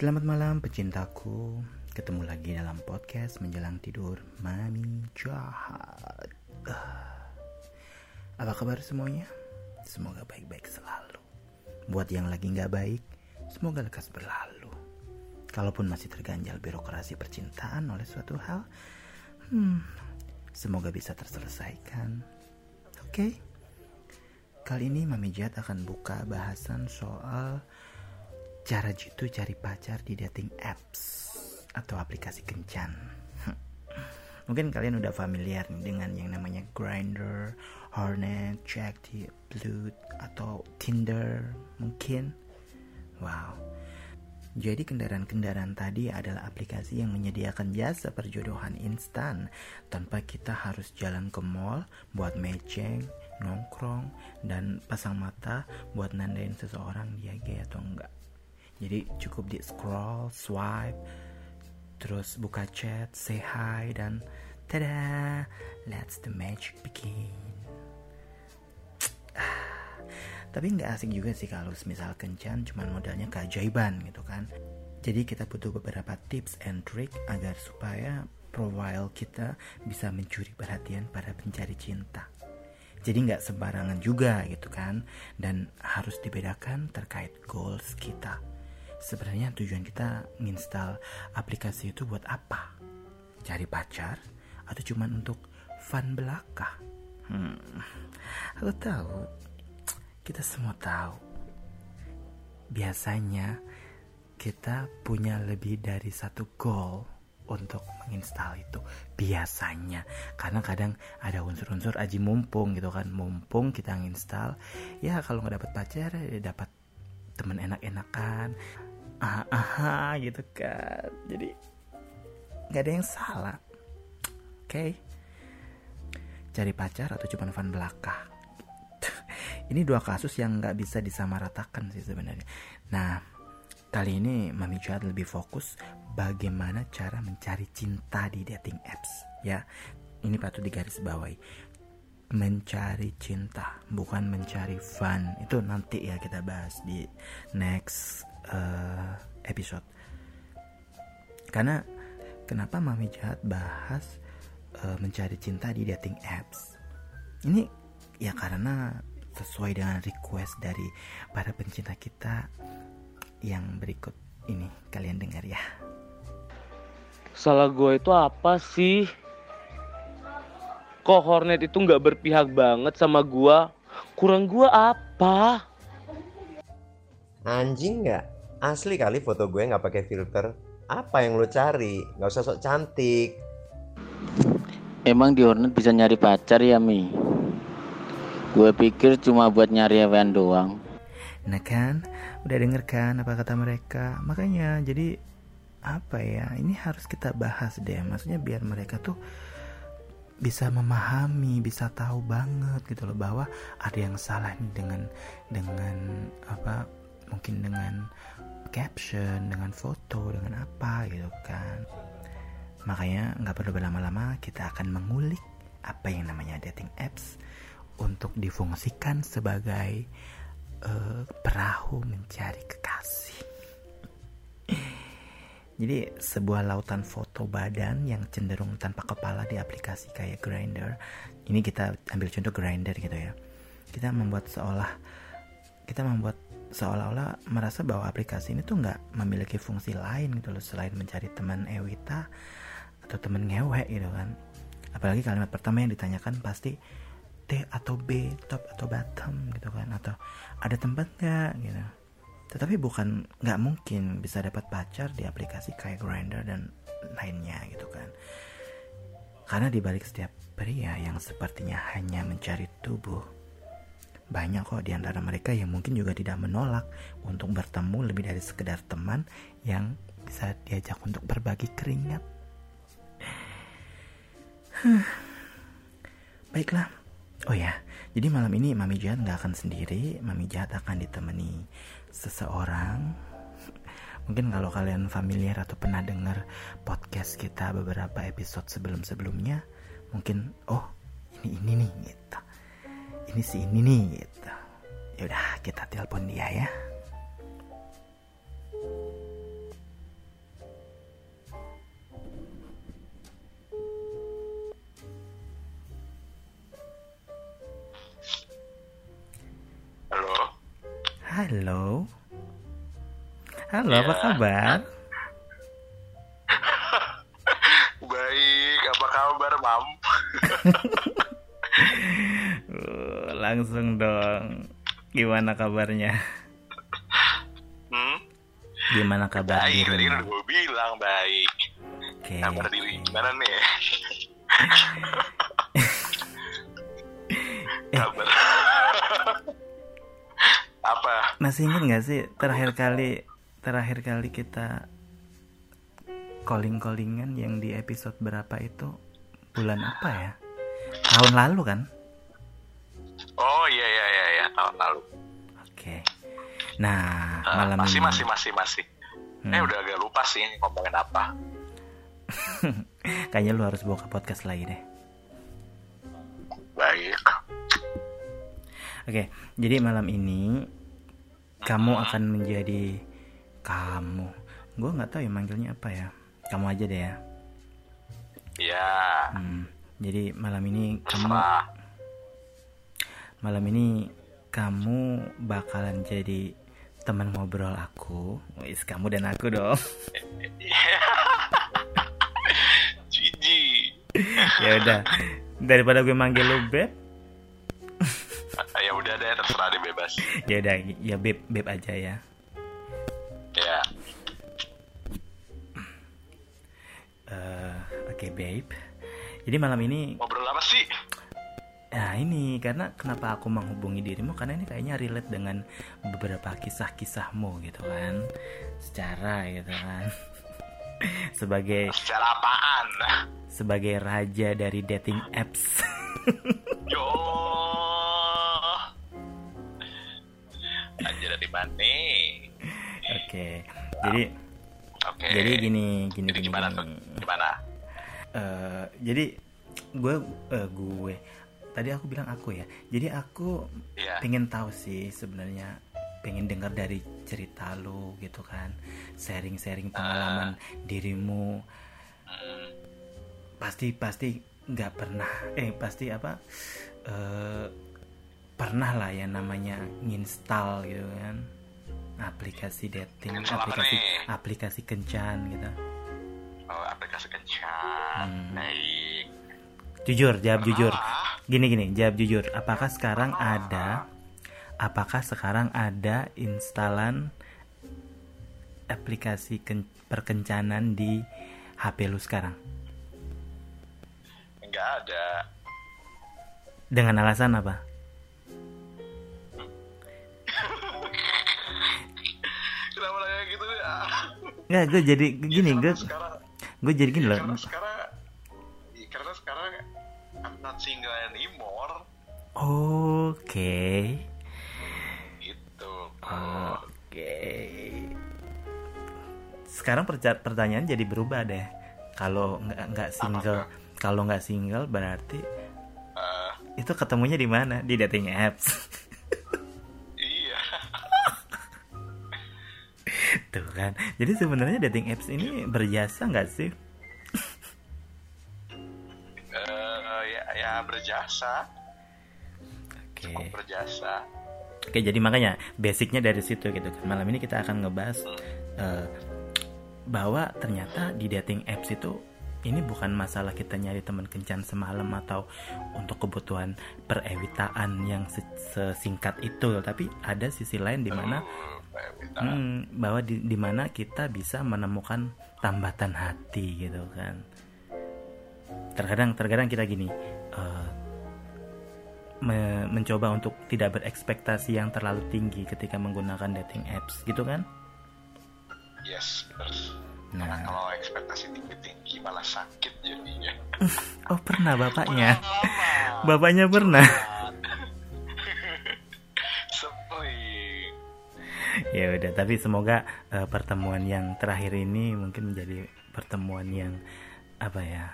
Selamat malam pecintaku. Ketemu lagi dalam podcast menjelang tidur Mami Jahat. Apa kabar semuanya? Semoga baik-baik selalu. Buat yang lagi gak baik Semoga lekas berlalu. Kalaupun masih terganjal birokrasi percintaan oleh suatu hal Hmm Semoga bisa terselesaikan. Oke? Okay? Kali ini Mami Jahat akan buka bahasan soal cara jitu cari pacar di dating apps atau aplikasi kencan. Mungkin kalian udah familiar dengan yang namanya Grinder, Hornet, Jackie, Blue atau Tinder mungkin. Wow. Jadi kendaraan-kendaraan tadi adalah aplikasi yang menyediakan jasa perjodohan instan tanpa kita harus jalan ke mall buat matching, nongkrong, dan pasang mata buat nandain seseorang dia gay atau enggak. Jadi cukup di scroll, swipe, terus buka chat, say hi dan tada, let's the magic begin. Tapi nggak asing juga sih kalau misal kencan cuman modalnya keajaiban gitu kan. Jadi kita butuh beberapa tips and trick agar supaya profile kita bisa mencuri perhatian para pencari cinta. Jadi nggak sembarangan juga gitu kan dan harus dibedakan terkait goals kita sebenarnya tujuan kita nginstal aplikasi itu buat apa? Cari pacar atau cuma untuk fun belaka? Hmm, aku tahu, kita semua tahu. Biasanya kita punya lebih dari satu goal untuk menginstal itu biasanya karena kadang ada unsur-unsur aji mumpung gitu kan mumpung kita nginstal ya kalau nggak dapat pacar ya dapat temen enak-enakan ah, ah gitu kan. Jadi nggak ada yang salah. Oke. Okay? cari pacar atau cuma fun belaka ini dua kasus yang nggak bisa disamaratakan sih sebenarnya. Nah kali ini Mami Jahat lebih fokus bagaimana cara mencari cinta di dating apps ya. Ini patut digaris bawahi mencari cinta bukan mencari fun. Itu nanti ya kita bahas di next uh, episode. Karena kenapa mami jahat bahas uh, mencari cinta di dating apps? Ini ya karena sesuai dengan request dari para pencinta kita yang berikut ini kalian dengar ya. Salah gue itu apa sih? Kok Hornet itu nggak berpihak banget sama gue kurang gue apa anjing nggak Asli kali foto gue nggak pakai filter. Apa yang lo cari? Nggak usah sok cantik. Emang di Hornet bisa nyari pacar ya Mi? Gue pikir cuma buat nyari event doang. Nah kan, udah denger kan apa kata mereka. Makanya jadi apa ya? Ini harus kita bahas deh. Maksudnya biar mereka tuh bisa memahami, bisa tahu banget gitu loh bahwa ada yang salah nih dengan dengan apa mungkin dengan caption, dengan foto, dengan apa gitu kan. Makanya nggak perlu berlama-lama kita akan mengulik apa yang namanya dating apps untuk difungsikan sebagai uh, perahu mencari kekasih. Jadi sebuah lautan foto badan yang cenderung tanpa kepala di aplikasi kayak Grinder. Ini kita ambil contoh Grinder gitu ya. Kita membuat seolah kita membuat seolah-olah merasa bahwa aplikasi ini tuh nggak memiliki fungsi lain gitu loh selain mencari teman Ewita atau teman ngewe gitu kan. Apalagi kalimat pertama yang ditanyakan pasti T atau B top atau bottom gitu kan atau ada tempat nggak gitu. Tetapi bukan nggak mungkin bisa dapat pacar di aplikasi kayak Grindr dan lainnya gitu kan. Karena dibalik setiap pria yang sepertinya hanya mencari tubuh banyak kok di antara mereka yang mungkin juga tidak menolak untuk bertemu lebih dari sekedar teman yang bisa diajak untuk berbagi keringat. Baiklah. Oh ya, jadi malam ini Mami Jahat nggak akan sendiri. Mami Jahat akan ditemani seseorang. Mungkin kalau kalian familiar atau pernah dengar podcast kita beberapa episode sebelum-sebelumnya, mungkin oh ini ini nih gitu ini si ini nih gitu yaudah kita telepon dia ya Halo. Halo. Halo, ya. apa kabar? Baik, apa kabar, Mam? Gimana kabarnya? Hmm? Gimana kabar Baik, tadi dirimu? udah gue bilang baik. Oke. Kabar diri gimana nih? kabar. apa? Masih ingat nggak sih terakhir kali terakhir kali kita calling callingan yang di episode berapa itu bulan apa ya? Tahun lalu kan? Tahun lalu. Oke. Nah, Ah, malam masih ini masih masih masih. Hmm. Eh udah agak lupa sih ngomongin apa. kayaknya lu harus ke podcast lagi deh. Baik. Oke, jadi malam ini kamu akan menjadi kamu. Gue nggak tahu ya manggilnya apa ya. Kamu aja deh ya. Ya, Hmm, jadi malam ini kamu malam ini kamu bakalan jadi teman ngobrol aku. Wis kamu dan aku dong. Ya udah. Daripada gue manggil lu beb, ya udah deh terserah deh bebas. ya udah ya beb beb aja ya. Ya. Eh, Oke babe. Jadi malam ini Ngobrol? Nah ini karena kenapa aku menghubungi dirimu karena ini kayaknya relate dengan beberapa kisah-kisahmu gitu kan secara gitu kan sebagai Secara apaan? sebagai raja dari dating apps Yo. Aja dari mana oke jadi Oke. jadi gini gini Jadi gimana gini. Gimana? Eh, jadi gue eh, gue tadi aku bilang aku ya jadi aku Iya. pengen tahu sih sebenarnya pengen dengar dari cerita lu gitu kan sharing-sharing pengalaman dirimu Hmm. pasti pasti nggak pernah eh pasti apa eh pernah lah ya namanya nginstal gitu kan aplikasi dating aplikasi aplikasi kencan gitu Oh, aplikasi kencan. Hmm. Baik. Jujur jawab jujur. Ah, gini gini jawab jujur. Apakah sekarang ada apakah sekarang ada instalan aplikasi ken- perkencanan di HP lu sekarang? Enggak ada. dengan alasan apa? Kenapa gitu ya? nggak gue jadi gini Karena gue sekarang gue jadi gini loh. karena sekarang not single anymore. Oke. Gitu. oke. Sekarang perca- pertanyaan jadi berubah deh. Kalau nggak nggak single kalau nggak single berarti Eh, itu ketemunya di mana? Di dating apps. Iya. Tuh kan. Jadi sebenarnya dating apps ini berjasa nggak sih? Berjasa, Oke. cukup berjasa. Oke, jadi makanya basicnya dari situ gitu kan. Malam ini kita akan ngebahas eh, bahwa ternyata di dating apps itu ini bukan masalah kita nyari teman kencan semalam atau untuk kebutuhan perewitaan yang se- sesingkat itu, tapi ada sisi lain di mana kita- Hmm, bahwa di, di mana kita bisa menemukan tambatan hati gitu kan. Terkadang terkadang kita gini eh, me- mencoba untuk tidak berekspektasi yang terlalu tinggi ketika menggunakan dating apps gitu kan. Yes, benar. Karena Nah, kalau ekspektasi tinggi-tinggi malah sakit jadinya. oh pernah bapaknya, bapaknya pernah. Ya udah, tapi semoga eh, pertemuan yang terakhir ini mungkin menjadi pertemuan yang apa ya,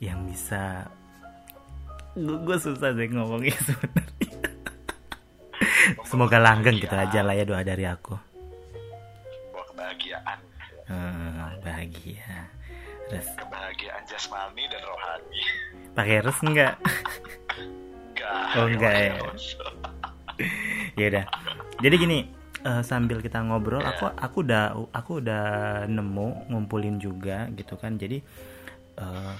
yang bisa gue susah sih ngomongnya sebenarnya. Semoga langgeng gitu aja lah ya doa dari aku. Bawa kebahagiaan. Hmm, bahagia. Res, Kebahagiaan jasmani dan rohani. pakai res enggak? Enggak. Oh, enggak ya. ya udah. Jadi gini, eh, sambil kita ngobrol aku aku udah aku udah nemu ngumpulin juga gitu kan jadi eh,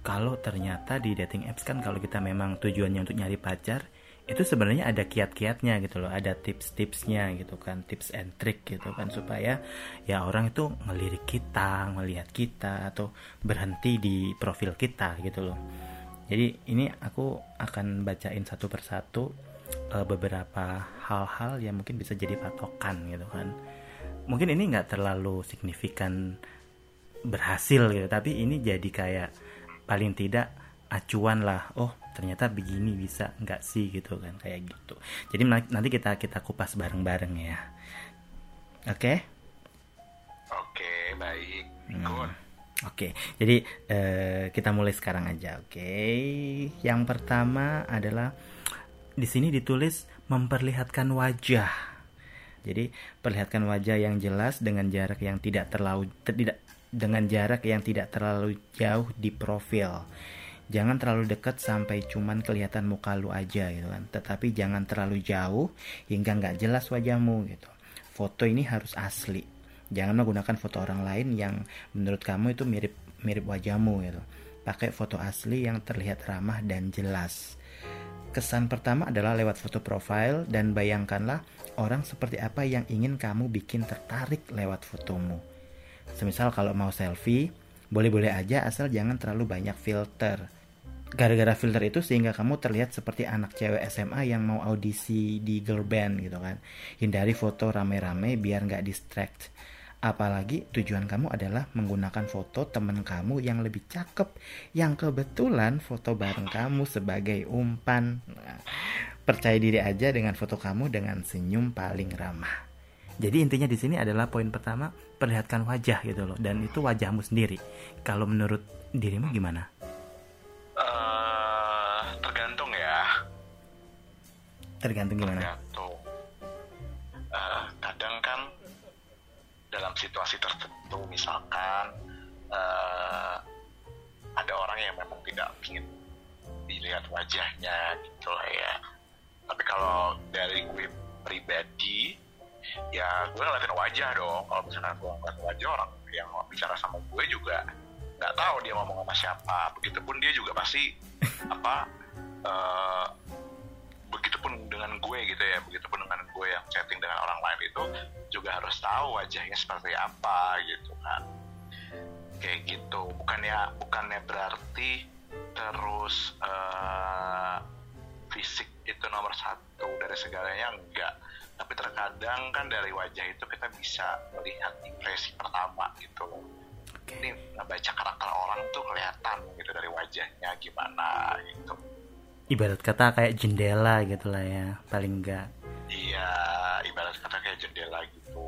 kalau ternyata di dating apps kan kalau kita memang tujuannya untuk nyari pacar itu sebenarnya ada kiat-kiatnya gitu loh ada tips-tipsnya gitu kan tips and trick gitu kan supaya ya orang itu ngelirik kita ngelihat kita atau berhenti di profil kita gitu loh. Jadi ini aku akan bacain satu persatu eh, beberapa hal-hal yang mungkin bisa jadi patokan gitu kan. Mungkin ini nggak terlalu signifikan berhasil gitu tapi ini jadi kayak paling tidak acuan lah oh ternyata begini bisa nggak sih gitu kan kayak gitu jadi na- nanti kita kita kupas bareng-bareng ya oke Oke, baik. Hmm. Good. Oke, jadi eh, kita mulai sekarang aja. Oke, yang pertama adalah di sini ditulis memperlihatkan wajah. Jadi perlihatkan wajah yang jelas dengan jarak yang tidak terlalu tidak dengan jarak yang tidak terlalu jauh di profil. Jangan terlalu dekat sampai cuman kelihatan muka lu aja gitu kan. Tetapi jangan terlalu jauh hingga nggak jelas wajahmu gitu. Foto ini harus asli. Jangan menggunakan foto orang lain yang menurut kamu itu mirip mirip wajahmu gitu. Pakai foto asli yang terlihat ramah dan jelas. Kesan pertama adalah lewat foto profile dan bayangkanlah orang seperti apa yang ingin kamu bikin tertarik lewat fotomu. Semisal kalau mau selfie, boleh-boleh aja asal jangan terlalu banyak filter. Gara-gara filter itu sehingga kamu terlihat seperti anak cewek SMA yang mau audisi di girl band gitu kan. Hindari foto rame-rame biar nggak distract. Apalagi tujuan kamu adalah menggunakan foto temen kamu yang lebih cakep yang kebetulan foto bareng kamu sebagai umpan. Nah, percaya diri aja dengan foto kamu dengan senyum paling ramah. Jadi intinya di sini adalah poin pertama perlihatkan wajah gitu loh dan itu wajahmu sendiri. Kalau menurut dirimu gimana? Eh, tergantung ya. Tergantung gimana? Tergantung. Eh, kadang kan dalam situasi tertentu misalkan eh, ada orang yang memang tidak ingin dilihat wajahnya gitu lah ya. Tapi kalau dari gue pribadi ya gue ngeliatin wajah dong. Kalau misalkan gue ngeliatin wajah orang yang bicara sama gue juga nggak tahu dia ngomong sama siapa. Begitupun dia juga pasti apa eh, begitupun dengan gue gitu ya begitupun dengan gue yang chatting dengan orang lain itu juga harus tahu wajahnya seperti apa gitu kan kayak gitu bukannya bukannya berarti terus eh, fisik itu nomor satu dari segalanya enggak tapi terkadang kan dari wajah itu kita bisa melihat impresi pertama gitu Oke. ini ngebaca karakter orang tuh kelihatan gitu dari wajahnya gimana gitu Ibarat kata kayak jendela gitu lah ya, paling enggak. Iya, ibarat kata kayak jendela gitu.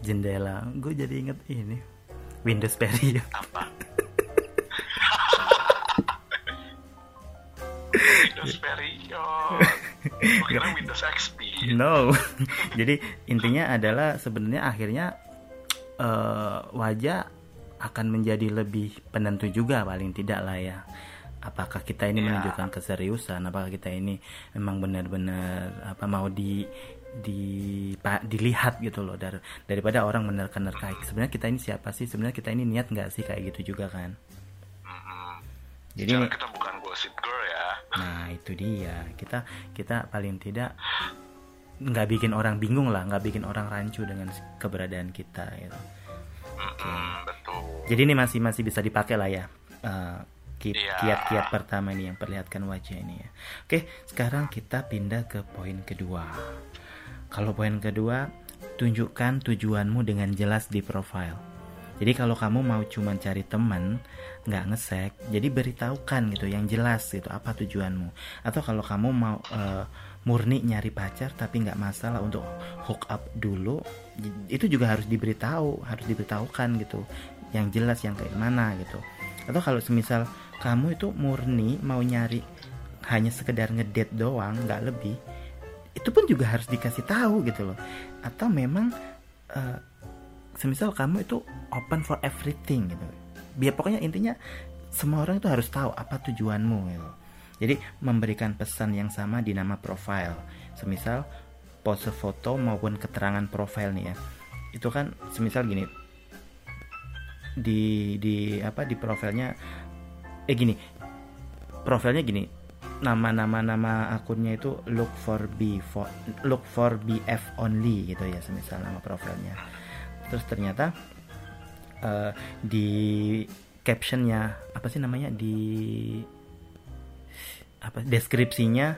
Jendela. Gue jadi inget ini. Windows Stereo. Apa? kira Windows XP. No. Jadi intinya adalah sebenarnya akhirnya eh, wajah akan menjadi lebih penentu juga paling tidak lah ya. Apakah kita ini Ya. menunjukkan keseriusan? Apakah kita ini memang benar-benar apa mau di di pa- dilihat gitu loh dar, daripada orang menerka-nerka sebenarnya kita ini siapa sih sebenarnya kita ini niat nggak sih kayak gitu juga kan Mm-mm. jadi Jangan kita bukan gossip girl. Nah itu dia kita kita paling tidak nggak bikin orang bingung lah, nggak bikin orang rancu dengan keberadaan kita. Gitu. Betul. Jadi ini masih masih bisa dipakai lah ya Iya. kiat-kiat pertama ini yang perlihatkan wajah ini ya. Oke sekarang kita pindah ke poin kedua. Kalau poin kedua tunjukkan tujuanmu dengan jelas di profile. Jadi kalau kamu mau cuman cari teman, nggak ngesek, jadi beritahukan gitu yang jelas gitu apa tujuanmu. Atau kalau kamu mau eh, murni nyari pacar tapi nggak masalah untuk hook up dulu, itu juga harus diberitahu, harus diberitahukan gitu, yang jelas yang kayak mana gitu. Atau kalau semisal kamu itu murni mau nyari hanya sekedar ngedate doang, nggak lebih, itu pun juga harus dikasih tahu gitu loh. Atau memang eh, semisal kamu itu open for everything gitu biar pokoknya intinya semua orang itu harus tahu apa tujuanmu gitu. Jadi memberikan pesan yang sama di nama profile. Semisal pose foto maupun keterangan profil nih ya. Itu kan semisal gini. Di di apa di profilnya eh gini. Profilnya gini. Nama-nama nama akunnya itu look for B for look for BF only gitu ya semisal nama profilnya. Terus ternyata eh, di captionnya apa sih namanya di apa deskripsinya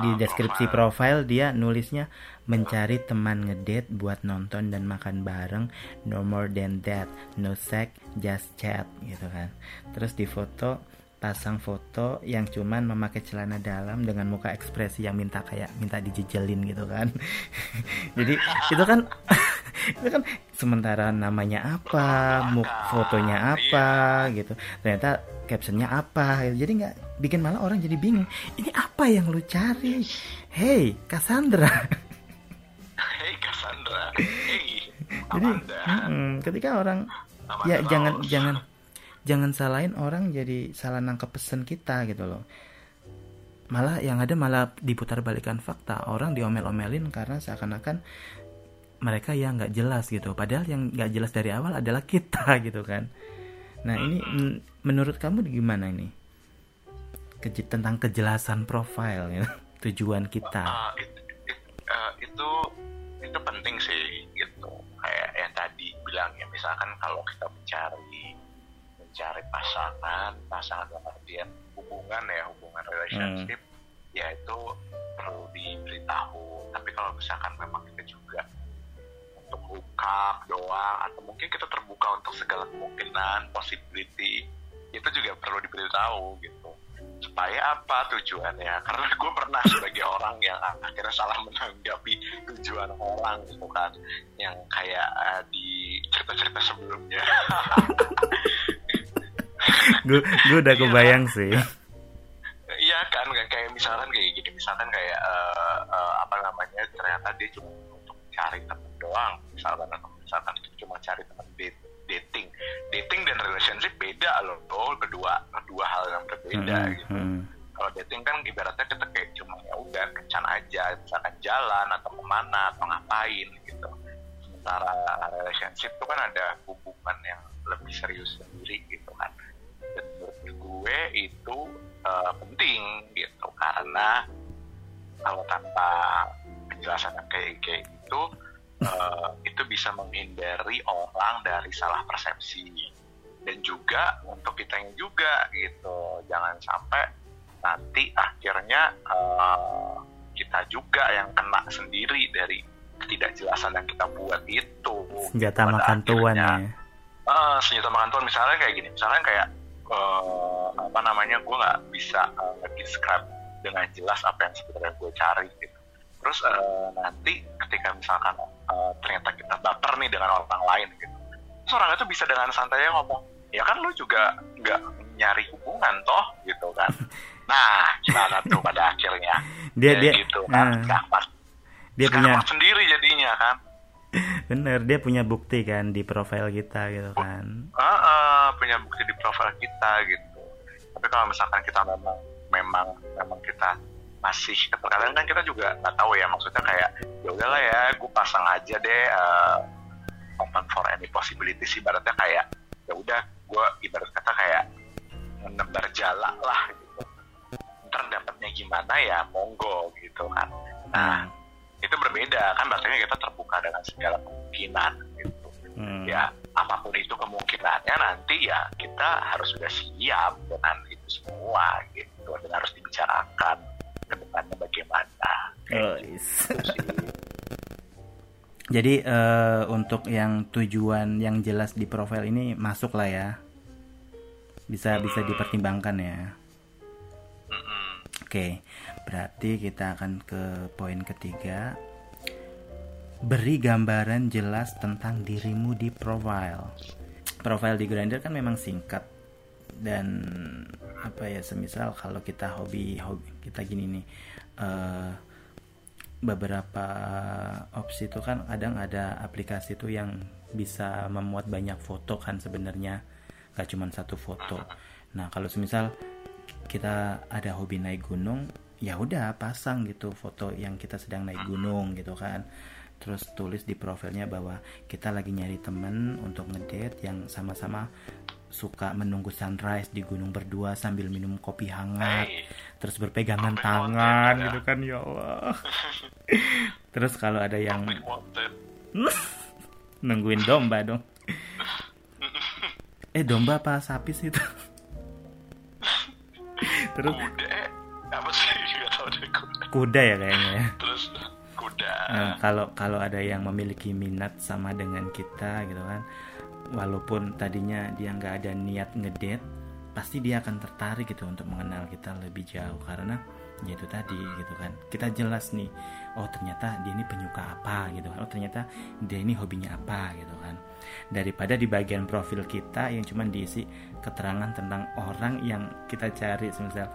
di deskripsi profile dia nulisnya mencari teman ngedate buat nonton dan makan bareng no more than that no sex just chat gitu kan. Terus di foto pasang foto yang cuman memakai celana dalam dengan muka ekspresi yang minta kayak minta dijejelin gitu kan. Jadi itu kan itu kan sementara namanya apa muk fotonya apa gitu. Ternyata captionnya apa gitu. jadi nggak bikin malah orang jadi bingung. Ini apa yang lu cari? Hey Cassandra. Hei Cassandra, hei jadi Amanda. mm, ketika orang Amanda ya jangan Rose. jangan jangan salahin orang jadi salah nangkep pesen kita gitu loh. Malah yang ada malah diputar balikan fakta. Orang diomel-omelin karena seakan-akan mereka yang nggak jelas gitu. Padahal yang nggak jelas dari awal adalah kita gitu kan. Nah ini men- menurut kamu gimana ini? Keje- tentang kejelasan profil ya tujuan kita. Ah, it- it- eh, itu itu penting sih gitu. Kayak yang tadi bilang ya misalkan kalau kita mencari mencari pasangan pasangan dalam artian hubungan ya hubungan relationship ya itu perlu diberitahu. Tapi kalau misalkan memang kita juga hook doang atau mungkin kita terbuka untuk segala kemungkinan possibility itu juga perlu diberitahu gitu. Supaya apa tujuannya? Karena gue pernah sebagai orang yang akhirnya salah menanggapi tujuan orang gitu kan. Yang kayak eh, di cerita-cerita sebelumnya. Gue gue udah Iya. kebayang sih doang. Misalkan atau misalkan cuma cari teman dating. Dating dan relationship beda loh loh kedua kedua hal yang berbeda Hmm, gitu. hmm. kalau dating kan ibaratnya kita kayak cuma ya udah kencan aja. Misalkan jalan atau ke mana atau ngapain gitu. Sementara relationship itu kan ada hubungan yang lebih serius sendiri gitu kan. Dan menurut gue itu eh, penting gitu. Karena kalau tanpa penjelasan yang kayak kayak gitu eh, itu bisa menghindari orang dari salah persepsi. Dan juga untuk kitanya juga gitu. Jangan sampai nanti akhirnya eh, kita juga yang kena sendiri dari ketidakjelasan yang kita buat itu. Senjata Pada makan tuan ya. Eh, senjata makan tuan misalnya kayak gini. Misalnya kayak eh, apa namanya gue nggak bisa eh, nge-describe dengan jelas apa yang sebenarnya gue cari gitu terus eh, nanti ketika misalkan eh, ternyata kita baper nih dengan orang lain gitu terus orang itu bisa dengan santainya ngomong ya kan lu juga nggak nyari hubungan toh gitu kan. Nah gimana tuh pada akhirnya? Dia Ya dia gitu kan nah, dia punya sendiri jadinya kan. Bener dia punya bukti kan di profil kita gitu kan. Ah, ah, punya bukti di profil kita gitu. Tapi kalau misalkan kita memang memang memang kita masih terkadang kan kita juga nggak tahu ya maksudnya kayak ya udahlah ya gue pasang aja deh uh, open for any possibility sih. Ibaratnya kayak ya udah gue ibarat kata kayak menebar jala lah gitu. Ntar dapatnya gimana ya monggo gitu kan. Nah itu berbeda. Kan berarti kita terbuka dengan segala kemungkinan gitu. Hmm. ya apa pun itu kemungkinannya nanti ya kita harus sudah siap dengan itu semua gitu. Dan harus dibicarakan ke depannya bagaimana Oh, is. Jadi eh, untuk yang tujuan yang jelas di profil ini masuk lah ya. Bisa bisa dipertimbangkan ya. Mm-mm. Oke, berarti kita akan ke poin ketiga. Beri gambaran jelas tentang dirimu di profile. Profile di Grindr kan memang singkat dan apa ya semisal kalau kita hobi hobi kita gini nih eh, beberapa opsi itu kan kadang ada aplikasi tuh yang bisa memuat banyak foto kan sebenarnya gak cuma satu foto. Nah kalau semisal kita ada hobi naik gunung ya udah pasang gitu foto yang kita sedang naik gunung gitu kan. Terus tulis di profilnya bahwa kita lagi nyari temen untuk ngedate yang sama-sama suka menunggu sunrise di gunung berdua sambil minum kopi hangat Hey, terus berpegangan Kopi tangan wanted, gitu kan ya Allah. Terus kalau ada yang nungguin domba dong. Eh domba apa sapi sih itu? Terus Kuda, eh, apa sih? Kuda ya kayaknya ya. Terus kuda. Nah, kalau kalau ada yang memiliki minat sama dengan kita gitu kan walaupun tadinya dia nggak ada niat ngedate pasti dia akan tertarik gitu untuk mengenal kita lebih jauh karena ya itu tadi gitu kan. Kita jelas nih oh ternyata dia ini penyuka apa gitu kan. Oh ternyata dia ini hobinya apa gitu kan. Daripada di bagian profil kita yang cuman diisi keterangan tentang orang yang kita cari semisal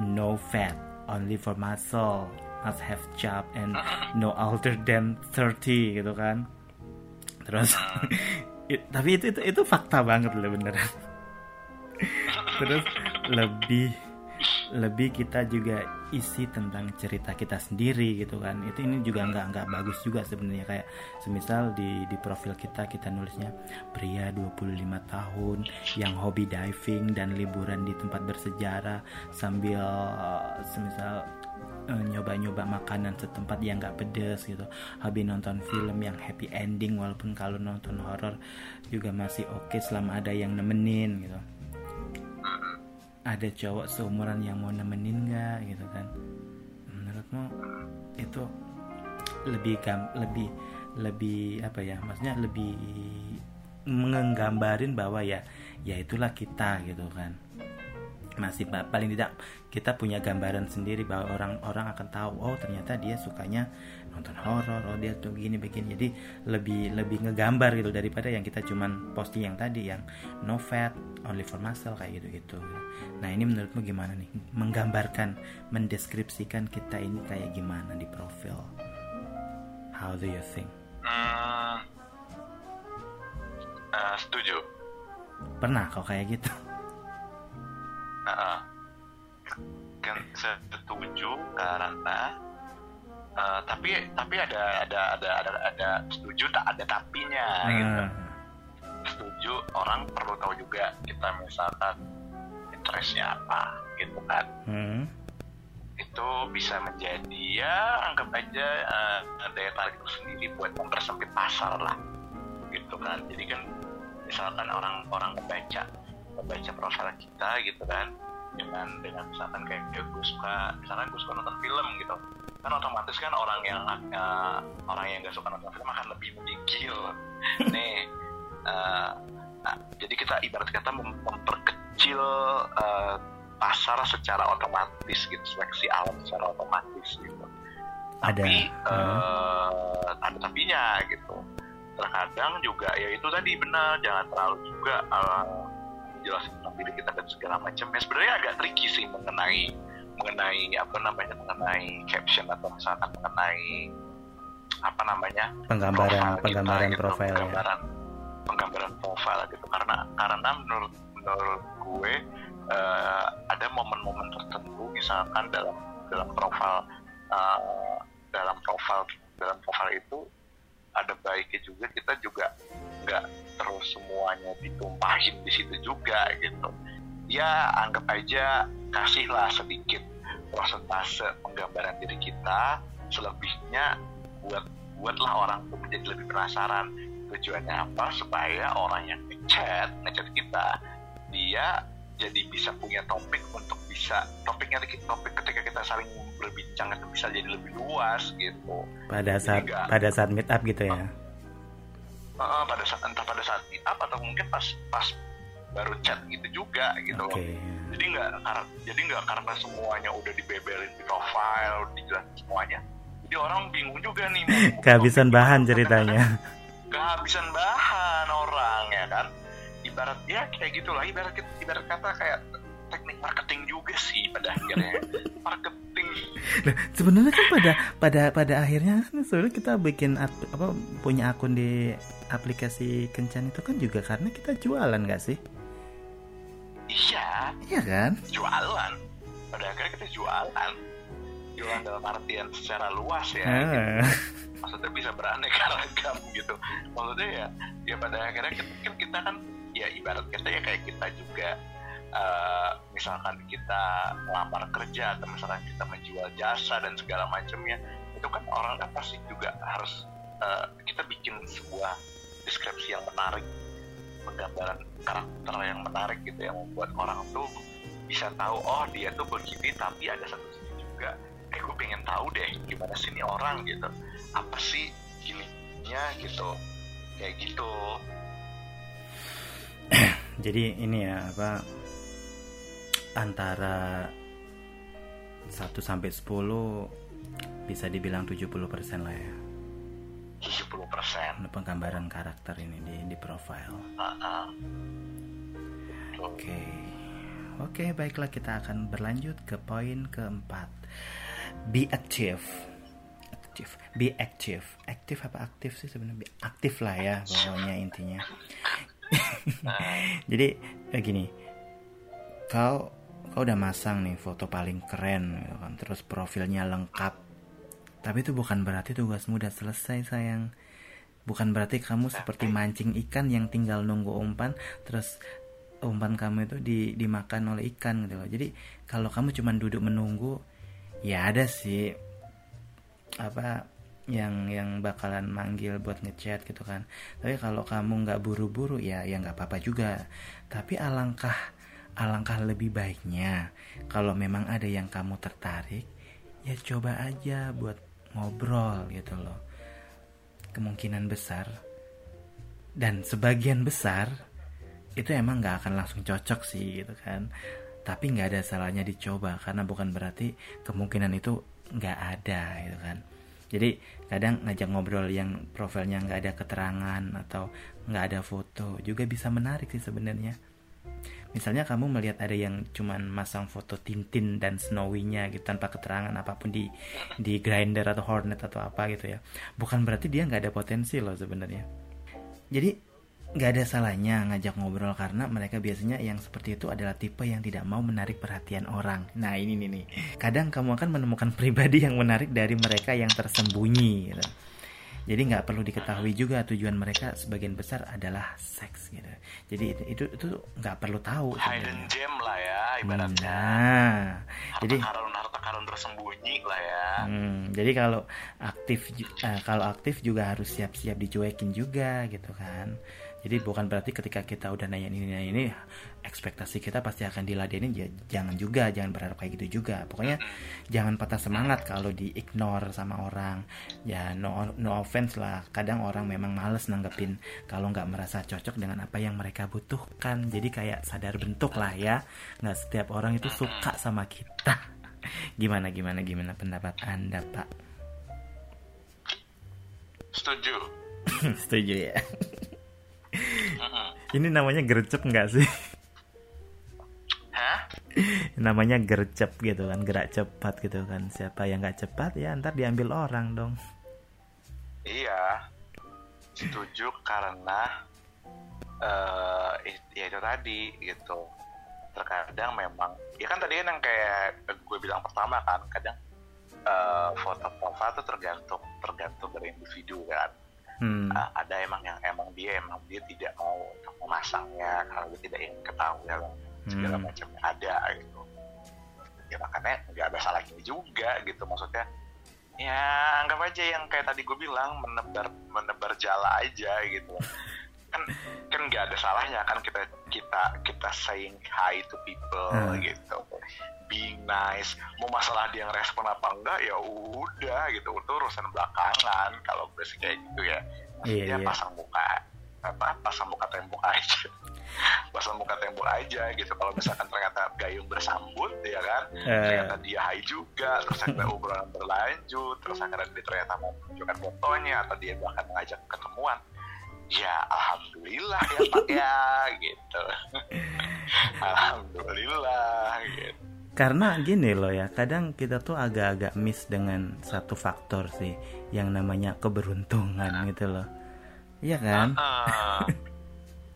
no fat only for muscle must have job and no older than 30 gitu kan. Terus it- tapi itu itu itu fakta banget loh beneran terus lebih lebih kita juga isi tentang cerita kita sendiri gitu kan. Itu ini juga nggak nggak bagus juga sebenarnya. Kayak semisal di di profil kita kita nulisnya pria 25 tahun yang hobi diving dan liburan di tempat bersejarah sambil eh, semisal eh, nyoba-nyoba makanan setempat yang nggak pedes gitu. Hobi nonton film yang happy ending walaupun kalau nonton horor juga masih oke selama ada yang nemenin gitu. Ada cowok seumuran yang mau nemenin nggak gitu kan. Menurutmu itu lebih gam lebih lebih apa ya? Maksudnya lebih menggambarin bahwa ya ya itulah kita gitu kan masih pa- paling tidak kita punya gambaran sendiri bahwa orang-orang akan tahu oh ternyata dia sukanya nonton horor oh dia tuh begini begini. Jadi lebih lebih ngegambar gitu daripada yang kita cuman posting yang tadi yang no fat only for muscle kayak gitu gitu nah ini menurutmu gimana nih? Menggambarkan mendeskripsikan kita ini kayak gimana di profil? How do you think? Hmm, eh, setuju. pernah kau kayak gitu Nah, kan setuju karena eh, tapi tapi ada ada ada ada ada setuju tak ada tapinya gitu. Nah, Setuju orang perlu tahu juga kita misalkan interestnya apa gitu kan. hmm, Itu bisa menjadi ya anggap aja eh, daya tarik sendiri buat mempersempit pasar lah gitu kan. Jadi kan misalkan orang-orang membaca membaca profil kita gitu kan. Dengan dengan misalkan kayak kayak gue suka misalkan gue suka nonton film gitu. Kan otomatis kan orang yang eh, orang yang gak suka nonton film akan lebih menggigil nih eh, nah, jadi kita ibarat kata mem- memperkecil eh, pasar secara otomatis gitu seleksi alam secara otomatis gitu. Ada, tapi hmm. eh, ada tapinya gitu. Terkadang juga ya itu tadi benar jangan terlalu juga eh, menjelaskan tentang diri kita dan segala macam. Ya sebenarnya agak tricky sih mengenai mengenai apa namanya mengenai caption atau misalkan mengenai apa namanya penggambaran profile kita penggambaran gitu, profil ya. penggambaran penggambaran profil gitu. Karena karena menurut menurut gue eh, ada momen-momen tertentu misalkan dalam dalam profil eh, dalam profil dalam profil itu ada baiknya juga kita juga nggak terus semuanya ditumpahin di situ juga gitu. Ya anggap aja kasihlah sedikit persentase penggambaran diri kita selebihnya buat buatlah orang tuh menjadi lebih penasaran tujuannya apa supaya orang yang ngechat ngechat kita dia jadi bisa punya topik untuk bisa topiknya topik ketika kita saling berbincang itu bisa jadi lebih luas gitu. Pada saat enggak. pada saat meet up gitu ya? Eh, pada saat entah pada saat meet up atau mungkin pas pas baru chat gitu juga gitu loh. Jadi nggak kar- jadi nggak karena semuanya udah dibebelin di profile dijelasin semuanya. Jadi orang bingung juga nih kehabisan bahan ceritanya. kehabisan bahan orang ya kan ibarat ya kayak gitulah ibarat ibarat kata kayak teknik marketing juga sih pada akhirnya. Marketing. Nah, sebenarnya kan pada pada pada akhirnya kan sebenarnya kita bikin ap- apa punya akun di aplikasi kencan itu kan juga karena kita jualan nggak sih? Iya. Iya kan? Jualan. Pada akhirnya kita jualan berjualan dalam artian secara luas ya Ah. maksudnya bisa beraneka ragam gitu. Maksudnya ya ya pada akhirnya kita, kan kita kan ya ibarat kita ya kayak kita juga eh, misalkan kita melamar kerja atau misalkan kita menjual jasa dan segala macamnya itu kan orang kan pasti juga harus eh, kita bikin sebuah deskripsi yang menarik penggambaran karakter yang menarik gitu yang membuat orang tuh bisa tahu oh dia tuh begini tapi ada satu sisi juga eh gue pengen tahu deh gimana sih ini orang gitu apa sih gilinya gitu kayak gitu Jadi ini ya apa antara 1 sampai 10 bisa dibilang 70% lah ya. 70 persen Untuk penggambaran karakter ini di di profile. Oke. Oke, baiklah kita akan berlanjut ke poin keempat. Be active. Be active. Aktif apa aktif sih sebenarnya? Be- Aktif lah ya pokoknya intinya. Jadi eh, gini. Kau kau udah masang nih foto paling keren gitu kan. Terus profilnya lengkap. Tapi itu bukan berarti tugasmu udah selesai sayang. Bukan berarti kamu seperti mancing ikan yang tinggal nunggu umpan terus umpan kamu itu di, dimakan oleh ikan gitu loh. Jadi kalau kamu cuma duduk menunggu ya ada sih apa yang yang bakalan manggil buat ngechat gitu kan. Tapi kalau kamu nggak buru-buru ya ya nggak apa-apa juga. Tapi alangkah alangkah lebih baiknya kalau memang ada yang kamu tertarik ya coba aja buat ngobrol gitu loh. Kemungkinan besar dan sebagian besar itu emang nggak akan langsung cocok sih gitu kan tapi nggak ada salahnya dicoba karena bukan berarti kemungkinan itu nggak ada gitu kan. Jadi kadang ngajak ngobrol yang profilnya nggak ada keterangan atau nggak ada foto juga bisa menarik sih sebenarnya. Misalnya kamu melihat ada yang cuman masang foto Tintin dan Snowy-nya gitu tanpa keterangan apa pun di di Grindr atau Hornet atau apa gitu ya. Bukan berarti dia nggak ada potensi loh sebenarnya. Jadi nggak ada salahnya ngajak ngobrol karena mereka biasanya yang seperti itu adalah tipe yang tidak mau menarik perhatian orang. Nah ini nih nih. Kadang kamu akan menemukan pribadi yang menarik dari mereka yang tersembunyi. Gitu. Jadi nggak perlu diketahui juga tujuan mereka sebagian besar adalah seks gitu. Jadi itu itu, itu nggak perlu tahu. hidden sebenarnya. gem lah ya ibaratnya Nah, harta jadi karun harta karun tersembunyi lah ya Hmm, jadi kalau aktif eh, kalau aktif juga harus siap-siap dicuekin juga gitu kan. Jadi bukan berarti ketika kita udah nanya ini nanya ini ekspektasi kita pasti akan diladenin ya jangan juga jangan berharap kayak gitu juga. Pokoknya jangan patah semangat kalau di ignore sama orang. Ya no no offense lah. Kadang orang memang males nanggepin kalau nggak merasa cocok dengan apa yang mereka butuhkan. Jadi kayak sadar bentuk lah ya. Nggak setiap orang itu suka sama kita. Gimana gimana gimana pendapat Anda, Pak? setuju Setuju ya. Ini namanya gercep nggak sih? hah namanya gercep gitu kan, gerak cepat gitu kan. Siapa yang nggak cepat ya ntar diambil orang dong. Iya, setuju karena eh it- ya itu tadi gitu. Terkadang memang, ya kan tadi kan yang kayak gue bilang pertama kan, kadang eh, foto profil tergantung tergantung dari individu kan. Hmm. Eh, ada emang yang emang dia emang dia tidak mau untuk memasangnya karena dia tidak ingin ketahui hal segala Hmm. macamnya ada gitu. Ya makanya nggak ada salahnya juga gitu maksudnya ya anggap aja yang kayak tadi gue bilang menebar menebar jala aja gitu kan kan nggak ada salahnya kan kita kita kita saying hi to people Hmm. gitu. Being nice. Mau masalah dia ngerespon apa enggak ya udah gitu. Itu urusan belakangan. Kalau gue sih kayak gitu ya. Iya, Maksudnya iya. pasang muka apa pasang muka tembok aja. Pasang muka tembok aja gitu. Kalau misalkan ternyata gayung bersambut ya kan. Eh, ternyata dia hai juga. Terus akhirnya obrolan berlanjut. Terus akhirnya dia ternyata mau menunjukkan fotonya atau dia bahkan mengajak ketemuan ya alhamdulillah ya pak ya gitu. Alhamdulillah gitu. Karena gini loh ya, kadang kita tuh agak-agak miss dengan satu faktor sih, yang namanya keberuntungan gitu loh. Iya kan? Ah,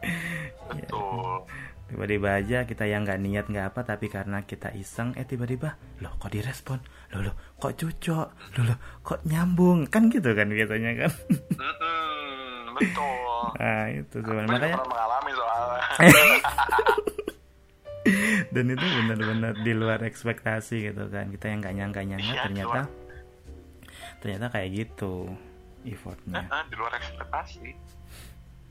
betul. Tiba-tiba aja kita yang nggak niat nggak apa tapi karena kita iseng eh tiba-tiba loh kok direspon? Loh loh kok cocok loh loh kok nyambung? Kan gitu kan biasanya kan betul. Nah itu sebenarnya makanya pernah mengalami soalnya. Dan itu benar-benar di luar ekspektasi gitu kan. Kita yang nggak nyangka nyangka Iya, ternyata ternyata kayak gitu effortnya. Ah, di luar ekspektasi.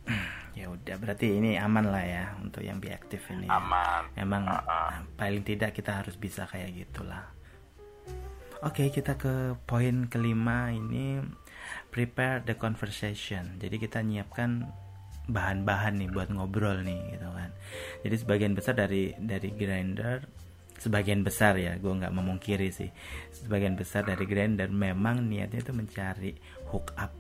Ya udah berarti ini aman lah ya untuk yang be aktif ini ya. aman. Emang Ah, ah. nah, paling tidak kita harus bisa kayak gitulah. Oke kita ke poin kelima ini prepare the conversation. Jadi kita nyiapkan bahan-bahan nih buat ngobrol nih gitu kan. Jadi sebagian besar dari dari grinder sebagian besar ya gue nggak memungkiri sih. Sebagian besar dari grinder memang niatnya itu mencari hook up.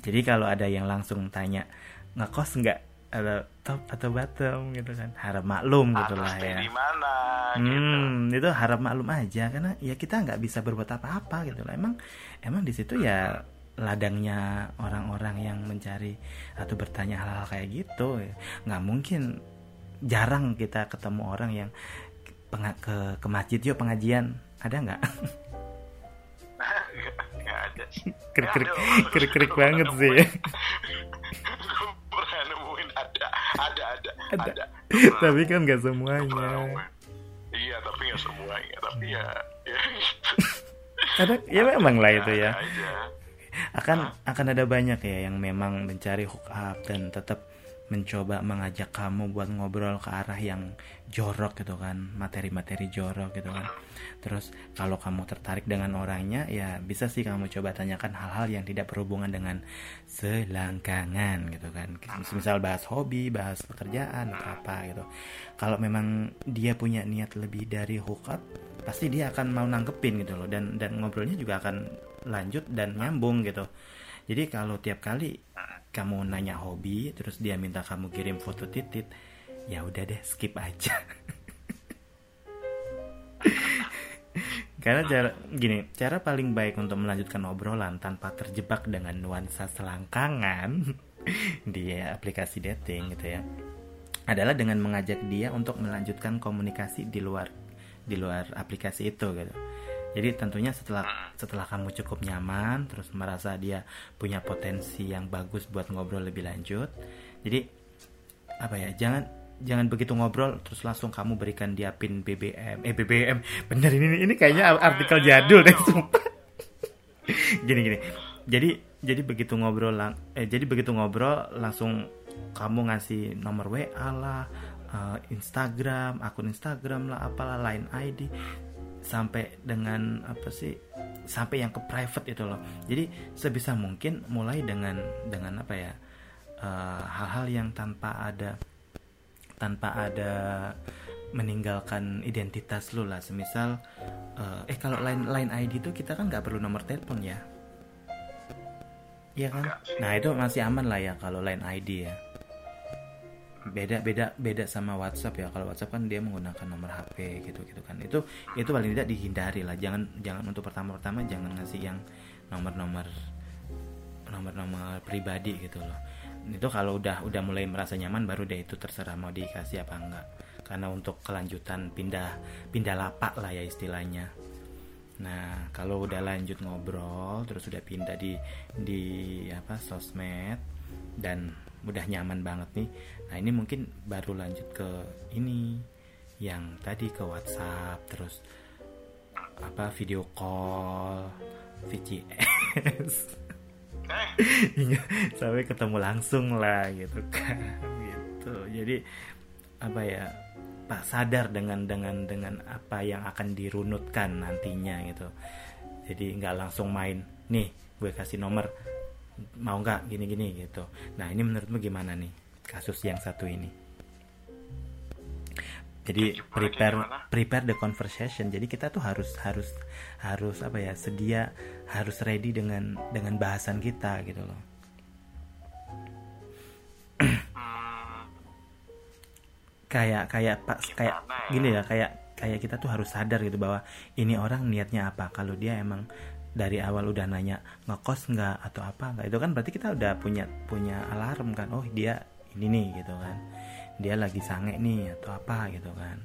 Jadi kalau ada yang langsung tanya ngekos nggak? Atau top atau bottom? gitu kan. Harap maklum gitu harus lah ya. di mana gitu. Hmm, itu harap maklum aja. Karena ya kita nggak bisa berbuat apa-apa gitu lah. Emang emang di situ ya ladangnya orang-orang yang mencari atau bertanya hal-hal kayak gitu. Nggak mungkin jarang kita ketemu orang yang ke ke masjid yuk pengajian ada nggak? krik krik krik krik banget sih. Ada ada ada Ada. Tapi kan nggak semuanya. iya tapi nggak semuanya tapi ya ya gitu. Ada ya memang lah itu ya. Aja. Akan akan ada banyak ya yang memang mencari hook up dan tetap mencoba mengajak kamu buat ngobrol ke arah yang jorok gitu kan materi-materi jorok gitu kan. Terus kalau kamu tertarik dengan orangnya ya bisa sih kamu coba tanyakan hal-hal yang tidak berhubungan dengan selangkangan gitu kan. Misal bahas hobi bahas pekerjaan atau apa gitu. Kalau memang dia punya niat lebih dari hook up pasti dia akan mau nanggepin gitu loh. Dan dan ngobrolnya juga akan lanjut dan nyambung gitu. Jadi kalau tiap kali kamu nanya hobi terus dia minta kamu kirim foto titit ya udah deh skip aja. Karena cara gini cara paling baik untuk melanjutkan obrolan tanpa terjebak dengan nuansa selangkangan di aplikasi dating gitu ya adalah dengan mengajak dia untuk melanjutkan komunikasi di luar di luar aplikasi itu gitu jadi tentunya setelah setelah kamu cukup nyaman terus merasa dia punya potensi yang bagus buat ngobrol lebih lanjut jadi apa ya jangan jangan begitu ngobrol terus langsung kamu berikan dia pin BBM eh BBM bener ini ini kayaknya artikel jadul deh sumpah. Gini gini. Jadi jadi begitu ngobrol lang eh jadi begitu ngobrol langsung kamu ngasih nomor WA lah eh, Instagram akun Instagram lah apalah lain ID sampai dengan apa sih sampai yang ke private itu loh. Jadi sebisa mungkin mulai dengan dengan apa ya eh, hal-hal yang tanpa ada tanpa ada meninggalkan identitas lu lah. Semisal eh, eh kalau line line ID itu kita kan nggak perlu nomor telepon ya. Iya kan? Nah itu masih aman lah ya kalau line ID ya beda beda beda sama WhatsApp ya. Kalau WhatsApp kan dia menggunakan nomor HP gitu gitu kan. Itu itu paling tidak dihindari lah. Jangan jangan untuk pertama pertama jangan ngasih yang nomor nomor nomor nomor pribadi gitu loh. Itu kalau udah udah mulai merasa nyaman baru deh itu terserah mau dikasih apa enggak. Karena untuk kelanjutan pindah pindah lapak lah ya istilahnya. Nah kalau udah lanjut ngobrol terus udah pindah di di apa sosmed dan udah nyaman banget nih nah ini mungkin baru lanjut ke ini yang tadi ke WhatsApp terus apa video call VCS eh. Hingga sampai ketemu langsung lah gitu kan gitu. Jadi apa ya pak sadar dengan dengan dengan apa yang akan dirunutkan nantinya gitu. Jadi nggak langsung main nih gue kasih nomor mau nggak gini gini gitu. Nah ini menurutmu gimana nih kasus yang satu ini. Jadi prepare prepare the conversation. Jadi kita tuh harus harus harus apa ya sedia harus ready dengan dengan bahasan kita gitu loh. Hmm, kayak kayak pak kayak ya? gini ya kayak kayak kita tuh harus sadar gitu bahwa ini orang niatnya apa? Kalau dia emang dari awal udah nanya ngekos nggak atau apa nggak? Itu kan berarti kita udah punya punya alarm kan. Oh dia ini nih gitu kan. Dia lagi sange nih atau apa gitu kan.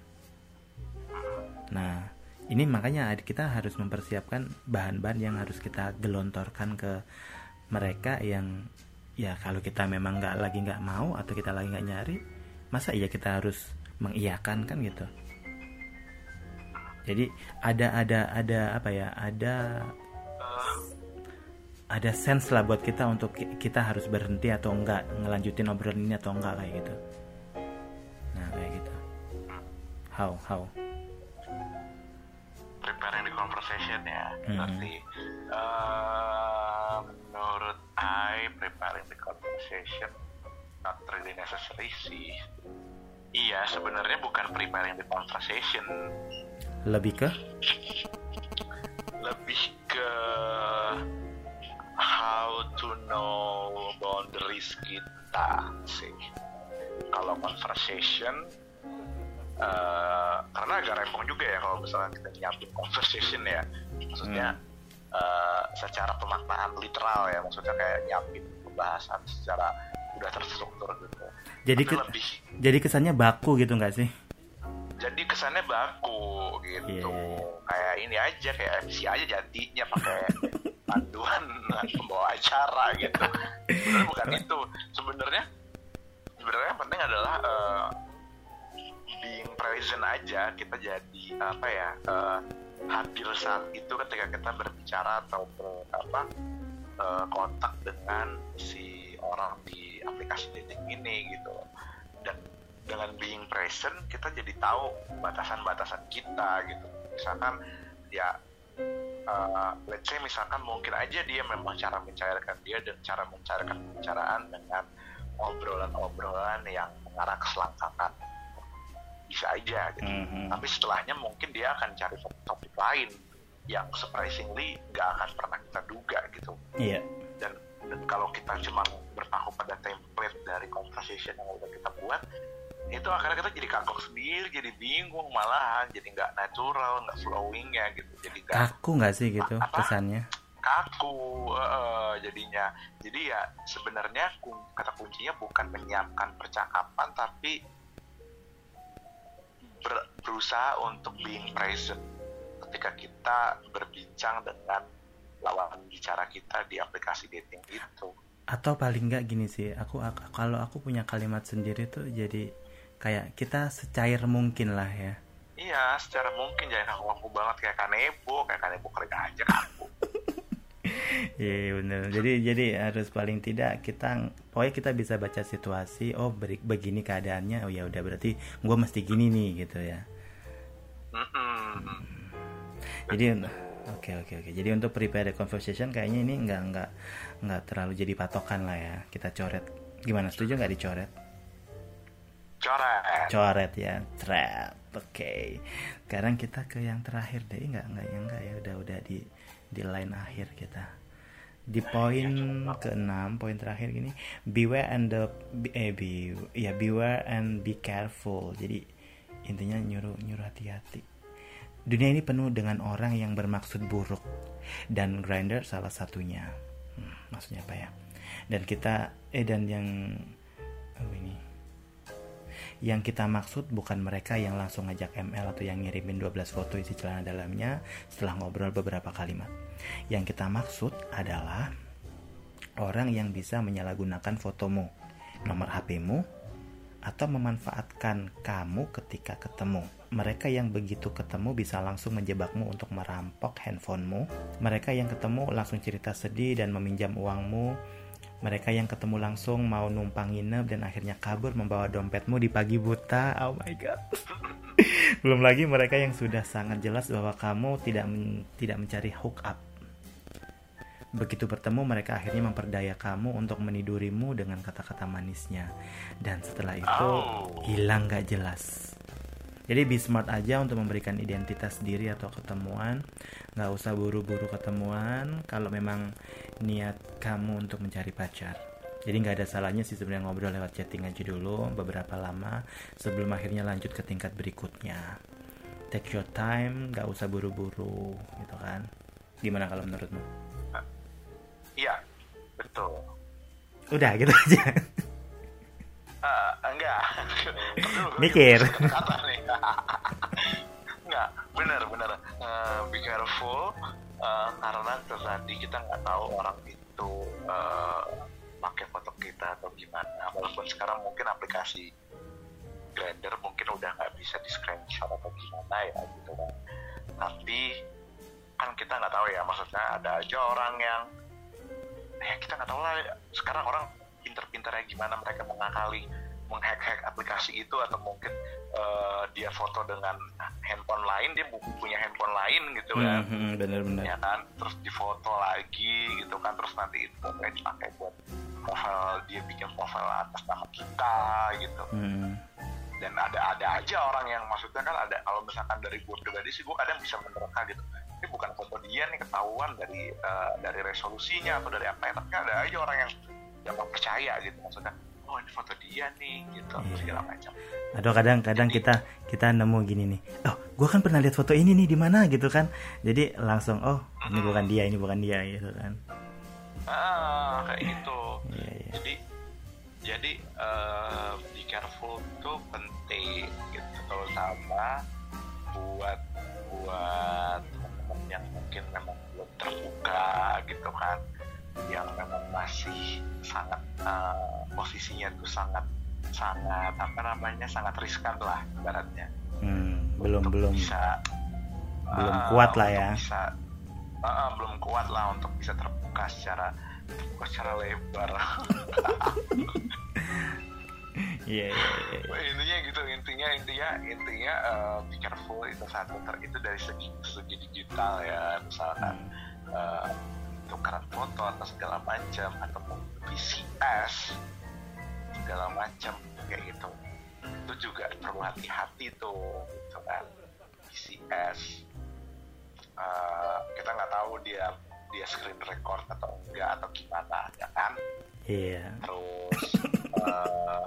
Nah ini makanya kita harus mempersiapkan bahan-bahan yang harus kita gelontorkan ke mereka yang ya kalau kita memang nggak lagi nggak mau atau kita lagi nggak nyari masa iya kita harus mengiyakan kan gitu. Jadi ada ada ada apa ya ada ada sense lah buat kita untuk ki- kita harus berhenti atau enggak ngelanjutin obrolan ini atau enggak kayak gitu. Nah kayak gitu. How how? Preparing the conversation ya. Mhm. berarti eh, menurut I preparing the conversation not really necessary sih. Iya sebenarnya bukan preparing the conversation. Lebih ke? Lebih ke how to know boundaries kita sih. Kalau conversation eh, karena agak repot juga ya kalau misalnya kita nyiapin conversation ya. Maksudnya eh, secara pemaknaan literal ya. Maksudnya kayak nyiapin pembahasan secara udah terstruktur gitu. Jadi Tapi ke- lebih jadi kesannya baku gitu nggak sih? Jadi kesannya baku gitu. Iya, iya, iya. kayak ini aja kayak MC aja jadinya pakai panduan pembawa acara gitu. Sebenarnya bukan itu. Sebenarnya sebenarnya yang penting adalah eh, being present aja kita jadi apa ya eh, hadir saat itu ketika kita berbicara atau ber- apa eh, kontak dengan si orang di aplikasi dating ini gitu. Dan dengan being present kita jadi tahu batasan-batasan kita gitu. Misalkan ya uh, let's say misalkan mungkin aja dia memang cara mencairkan dia dan cara mencairkan pembicaraan dengan obrolan-obrolan yang mengarah ke selangkangan. Bisa aja gitu. Mhm. tapi setelahnya mungkin dia akan cari topik lain yang surprisingly nggak akan pernah kita duga gitu. Iya. Dan dan kalau kita cuma bertahu pada template dari conversation yang udah kita buat itu akhirnya kita jadi kagok sendiri jadi bingung malahan jadi nggak natural nggak flowingnya gitu. Jadi nggak kaku nggak sih gitu Apa? kesannya? Kaku eh, jadinya. Jadi ya sebenarnya kata kuncinya bukan menyiapkan percakapan tapi ber- berusaha untuk being present. Ketika kita berbincang dengan lawan bicara kita di aplikasi dating itu. Atau paling nggak gini sih aku, aku kalau aku punya kalimat sendiri tuh jadi kayak kita secair mungkin lah ya iya secara mungkin jangan kaku-kaku banget kayak kanebo kayak kanebo kali aja kaku Iya iya, bener. Jadi jadi harus paling tidak kita pokoknya kita bisa baca situasi. Oh beri- begini keadaannya. Oh ya udah berarti gue mesti gini nih gitu ya. Mm-mm. Jadi oke oke oke. Jadi untuk prepare the conversation kayaknya ini nggak nggak nggak terlalu jadi patokan lah ya. Kita coret. Gimana setuju nggak dicoret? Coret Coret ya. Trap. Oke. Sekarang kita ke yang terakhir deh. Nggak nggak ya nggak ya. Udah udah di di line akhir kita. Di poin ke-6 poin terakhir gini, beware and the eh be, ya beware and be careful. Jadi intinya nyuruh nyuruh hati-hati. Dunia ini penuh dengan orang yang bermaksud buruk dan grinder salah satunya. Hmm, maksudnya apa ya? Dan kita eh dan yang oh ini yang kita maksud bukan mereka yang langsung ngajak ML atau yang ngirimin 12 foto isi celana dalamnya setelah ngobrol beberapa kalimat. Yang kita maksud adalah orang yang bisa menyalahgunakan fotomu, nomor HPmu, atau memanfaatkan kamu ketika ketemu. Mereka yang begitu ketemu bisa langsung menjebakmu untuk merampok handphonemu. Mereka yang ketemu langsung cerita sedih dan meminjam uangmu. Mereka yang ketemu langsung mau numpang nginep dan akhirnya kabur membawa dompetmu di pagi buta. Oh my god. Belum lagi mereka yang sudah sangat jelas bahwa kamu tidak men- tidak mencari hook up. Begitu bertemu mereka akhirnya memperdaya kamu untuk menidurimu dengan kata-kata manisnya. Dan setelah itu hilang gak jelas. Jadi be smart aja untuk memberikan identitas diri atau ketemuan. Nggak usah buru-buru ketemuan kalau memang niat kamu untuk mencari pacar. Jadi nggak ada salahnya sih sebenarnya ngobrol lewat chatting aja dulu beberapa lama sebelum akhirnya lanjut ke tingkat berikutnya. Take your time, nggak usah buru-buru gitu kan. Gimana kalau menurutmu? iya betul Udah gitu aja. Eh, enggak Mikir. kata nih. Nggak, benar benar. Eh, be careful eh, karena tadi kita nggak tahu orang itu eh, pakai foto kita atau gimana. Walaupun sekarang mungkin aplikasi Grindr mungkin udah nggak bisa di screenshot atau gimana ya gitu kan. Tapi kan kita nggak tahu ya maksudnya ada aja orang yang ya kita nggak tahu lah sekarang orang pinter-pinternya gimana mereka mengakali menghack-hack aplikasi itu atau mungkin eh, dia foto dengan handphone lain dia punya handphone lain gitu kan. Hmm, hmm, bener-bener. ya kan? Terus difoto lagi gitu kan terus nanti itu kayak dipakai buat profil dia bikin profil atas nama kita gitu. Hmm. dan ada ada aja orang yang maksudnya kan ada kalau misalkan dari gue pribadi sih gue kadang bisa menerka gitu. Ini bukan foto dia nih ketahuan dari eh, dari resolusinya atau dari apa ya tapi ada aja orang yang yang percaya gitu maksudnya oh ini foto dia nih gitu Iya. segala macam Atau kadang-kadang kita kita nemu gini nih. Oh, gua kan pernah lihat foto ini nih di mana gitu kan. Jadi langsung oh, ini bukan dia, ini bukan dia gitu kan. ah kayak gitu Iya, iya. jadi jadi eh, be careful itu penting gitu terutama buat buat teman-teman yang mungkin memang belum terbuka gitu kan yang memang masih sangat eh, posisinya tuh sangat sangat apa namanya sangat riskan lah ibaratnya Hmm, belum untuk belum bisa belum ah, kuat lah ya. bisa ah, belum kuat lah untuk bisa terbuka secara terbuka secara lebar Iya, iya, iya. intinya gitu intinya intinya intinya eh, be careful itu satu ter itu dari segi segi digital ya misalkan eh, tukaran foto atau segala macam atau PCS segala macam kayak gitu. Itu juga perlu hati-hati tuh gitu kan. PCS Eh, kita nggak tahu dia dia screen record atau enggak atau gimana ya kan? Iya. terus eh,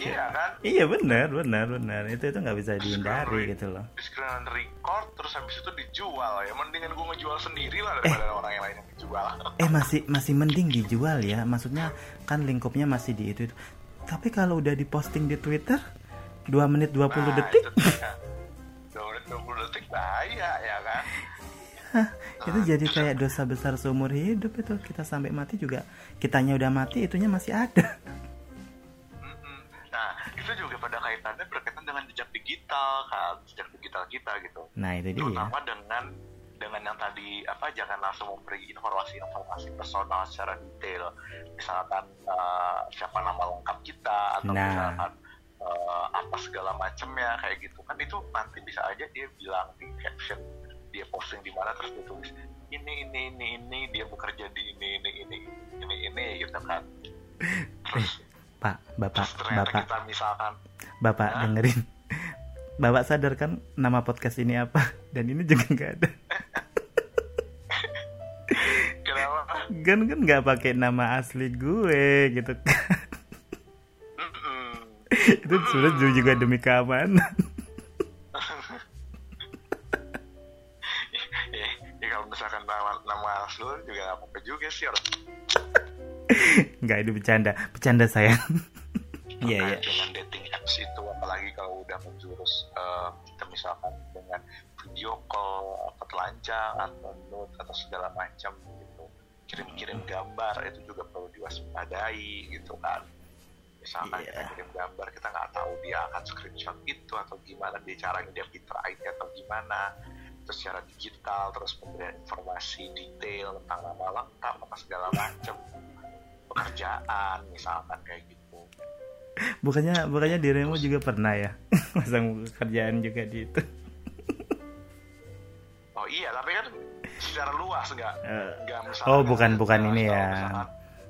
iya kan? Iya benar, benar, benar. Itu itu nggak bisa dihindari gitu loh. screen record terus habis itu dijual. Ya mendingan gue ngejual sendiri lah daripada orang yang lain yang dijual. Eh masih masih mending dijual ya. Maksudnya kan lingkupnya masih di itu itu. Tapi kalau udah diposting di Twitter 2 menit 20 Nah, detik. dua menit dua puluh detik bahaya ya kan? Itu jadi kayak dosa besar seumur hidup itu. Kita sampai mati juga kitanya udah mati itunya masih ada. nah itu juga pada kaitannya berkaitan dengan jejak digital kan jejak digital kita gitu. Nah itu dia. Terutama dengan dengan yang tadi apa jangan langsung memberi informasi-informasi personal secara detail. Misalkan eh, siapa nama lengkap kita atau Nah. misalkan eh, apa segala macamnya kayak gitu. Kan itu nanti bisa aja dia bilang di caption dia posting di mana terus dia tulis ini ini ini ini dia bekerja di ini ini ini ini ini gitu kan. Terus pak bapak bapak. kita misalkan bapak Hah? dengerin. Bapak sadar kan nama podcast ini apa? Dan ini juga nggak ada. Kenapa? Kan kan nggak pakai nama asli gue gitu kan. Itu sudah juga demi keamanan. Ya, ya kalau misalkan nama nama asli juga nggak apa-apa juga sih orang nggak itu bercanda. Bercanda sayang. Iya iya. Dengan dating apps itu apalagi kalau udah menjurus eh, kita misalkan dengan video call atau telanjang atau nude atau segala macam gitu kirim-kirim gambar itu juga perlu diwaspadai gitu kan. Misalkan Iya. kita kirim gambar kita nggak tahu dia akan screenshot itu atau gimana dia caranya dia fitur ID atau gimana. Terus secara digital terus pemberian informasi detail tentang nama lengkap apa segala macam pekerjaan misalkan kayak gitu bukannya bukannya dirimu juga pernah ya masang kerjaan juga di itu Oh iya, tapi kan secara luas nggak Eh, nggak misalkan oh bukan bukan ini ya misalkan,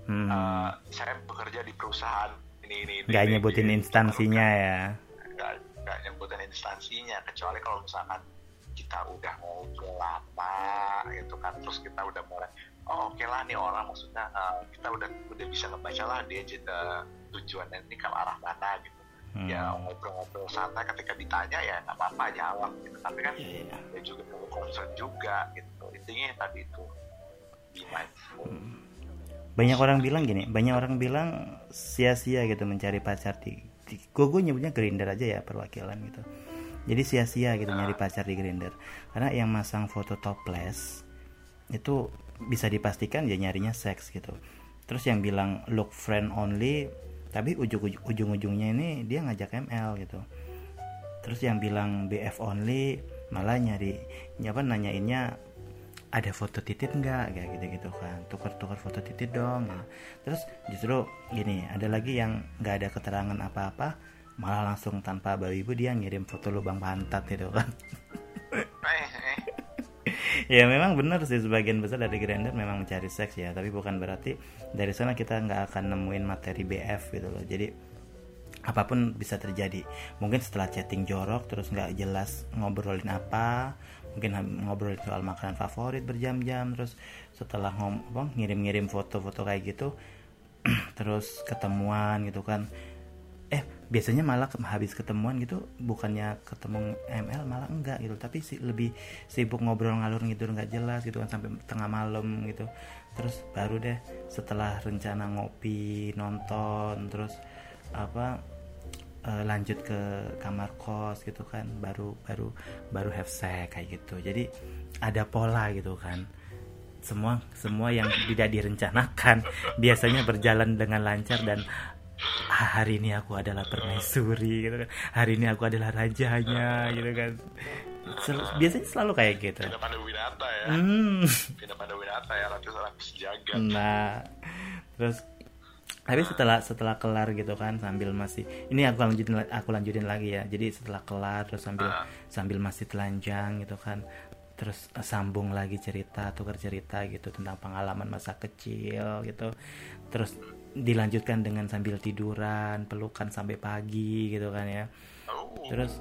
hmm. eh, saya bekerja di perusahaan ini ini. ini, nggak ini, nyebutin ini. instansinya ya Nggak nggak nyebutin instansinya kecuali kalau misalkan kita udah ngobrol lama gitu kan terus kita udah mulai oh oke lah nih orang maksudnya eh, kita udah udah bisa ngebaca lah dia eh, tujuannya ini ke arah mana gitu. Hmm. ya ngobrol-ngobrol santai ketika ditanya ya nggak apa-apa jawab gitu. Tapi kan Iya. ya juga perlu concern juga gitu. Intinya yang tadi itu. Be mindful. Banyak orang bilang gini banyak orang bilang sia-sia gitu mencari pacar di gue gue nyebutnya grinder aja ya perwakilan gitu. Jadi sia-sia gitu nyari pacar di grinder. Karena yang masang foto topless itu bisa dipastikan ya nyarinya seks gitu. Terus yang bilang look friend only tapi ujung ujung-ujungnya ini dia ngajak ML gitu. Terus yang bilang BF only malah nyari apa nanyainnya ada foto titit nggak? Kayak gitu gitu kan. Tukar-tukar foto titit dong. Gitu. terus justru gini ada lagi yang nggak ada keterangan apa-apa malah langsung tanpa bawa ibu dia ngirim foto lubang pantat gitu kan ya memang benar sih sebagian besar dari grinder memang mencari seks ya tapi bukan berarti dari sana kita nggak akan nemuin materi BF gitu loh. Jadi apa pun bisa terjadi. Mungkin setelah chatting jorok terus nggak jelas ngobrolin apa mungkin ngobrolin soal makanan favorit berjam-jam terus setelah ngomong ngirim-ngirim foto-foto kayak gitu terus ketemuan gitu kan biasanya malah habis ketemuan gitu bukannya ketemu ML malah enggak gitu. Tapi sih lebih sibuk ngobrol ngalur ngidur nggak jelas gitu kan sampai tengah malam gitu. Terus baru deh setelah rencana ngopi nonton terus apa uh, lanjut ke kamar kos gitu kan baru baru baru have sex kayak gitu. Jadi ada pola gitu kan. Semua semua yang tidak direncanakan biasanya berjalan dengan lancar dan hari ini aku adalah permaisuri gitu kan. Hari ini aku adalah rajanya gitu kan. Sel biasanya selalu kayak gitu. Tidak pada winata ya. Hmm. tidak pada winata ya ratu ratu sejagat nah terus tapi setelah setelah kelar gitu kan sambil masih ini aku lanjutin aku lanjutin lagi ya. Jadi setelah kelar terus sambil uh. sambil masih telanjang gitu kan terus sambung lagi cerita tukar cerita gitu tentang pengalaman masa kecil gitu. Terus dilanjutkan dengan sambil tiduran pelukan sampai pagi gitu kan ya. Terus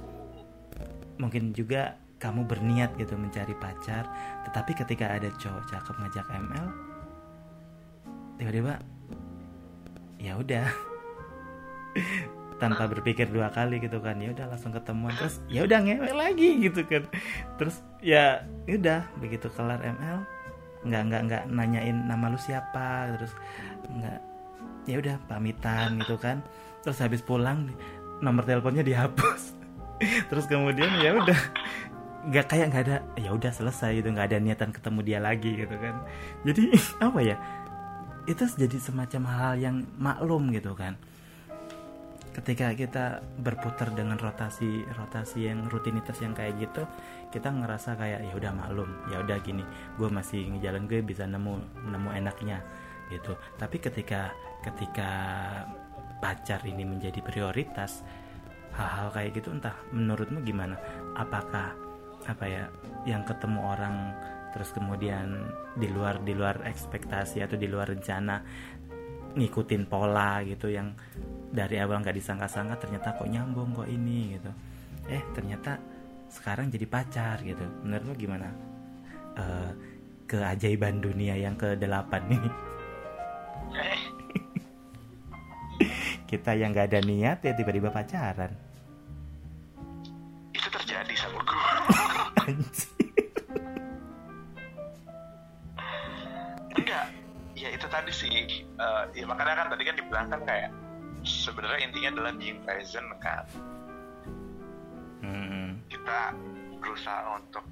mungkin juga kamu berniat gitu mencari pacar tetapi ketika ada cowok cakep ngajak ML tiba-tiba ya udah. Tanpa berpikir dua kali gitu kan ya udah langsung ketemuan terus ya udah ngewek lagi gitu kan. Terus ya, ya udah begitu kelar ML nggak nggak nggak nanyain nama lu siapa terus nggak ya udah pamitan gitu kan. Terus habis pulang nomor teleponnya dihapus. Terus kemudian ya udah nggak kayak nggak ada ya udah selesai itu nggak ada niatan ketemu dia lagi gitu kan. Jadi apa ya itu jadi semacam hal yang maklum gitu kan. Ketika kita berputar dengan rotasi rotasi yang rutinitas yang kayak gitu kita ngerasa kayak ya udah maklum ya udah gini gue masih ngejalan gue bisa nemu nemu enaknya gitu. Tapi ketika ketika pacar ini menjadi prioritas hal-hal kayak gitu entah menurutmu gimana? Apakah apa ya yang ketemu orang terus kemudian di luar di luar ekspektasi atau di luar rencana ngikutin pola gitu yang dari awal nggak disangka-sangka ternyata kok nyambung kok ini gitu. Eh ternyata sekarang jadi pacar gitu. Menurutmu gimana? Uh, keajaiban dunia yang ke delapan kita yang nggak ada niat ya tiba-tiba pacaran. Itu terjadi sama gue enggak. Ya itu tadi sih. Uh, ya makanya kan tadi kan dibilang kan kayak sebenarnya intinya adalah being present kan. Hmm. kita berusaha untuk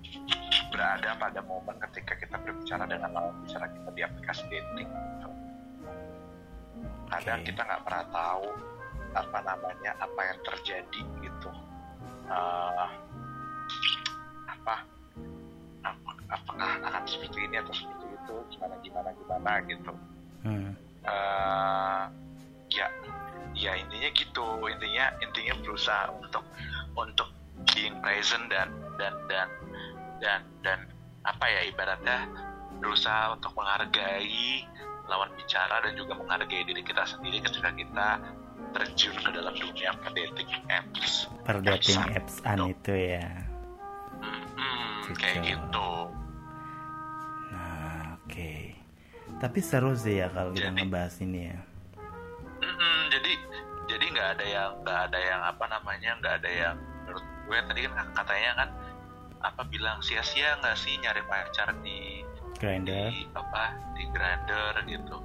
berada pada momen ketika kita berbicara dengan lawan bicara kita di aplikasi dating gitu kadang okay. kita nggak pernah tahu apa namanya apa yang terjadi gitu uh, apa, apa apakah akan seperti ini atau seperti itu gimana gimana gimana gitu hmm. uh, ya ya intinya gitu intinya intinya berusaha untuk untuk being present dan dan dan dan dan apa ya ibaratnya berusaha untuk menghargai lawan bicara dan juga menghargai diri kita sendiri ketika kita terjun ke dalam dunia dating apps. Per dating apps an itu ya. Hmm, gitu. kayak gitu. Nah oke. Okay. tapi seru sih ya kalau kita ngebahas ini ya. Mm, jadi jadi nggak ada yang nggak ada yang apa namanya nggak ada yang menurut gue tadi kan katanya kan apa bilang sia-sia nggak sih nyari pacar di grinder di apa di grinder gitu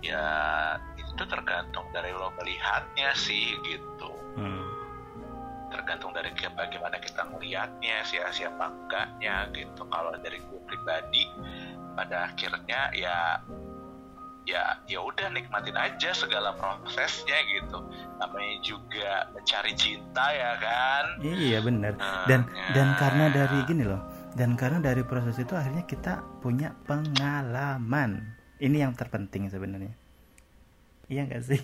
ya itu tergantung dari lo melihatnya sih gitu Hmm. tergantung dari bagaimana kita melihatnya sia-sia apa enggaknya gitu kalau dari gue pribadi pada akhirnya ya ya ya udah nikmatin aja segala prosesnya gitu namanya juga mencari cinta ya kan Iya benar. Nah, Dan ya. dan karena dari gini loh. Dan karena dari proses itu akhirnya kita punya pengalaman. Ini yang terpenting sebenarnya. Iya nggak sih?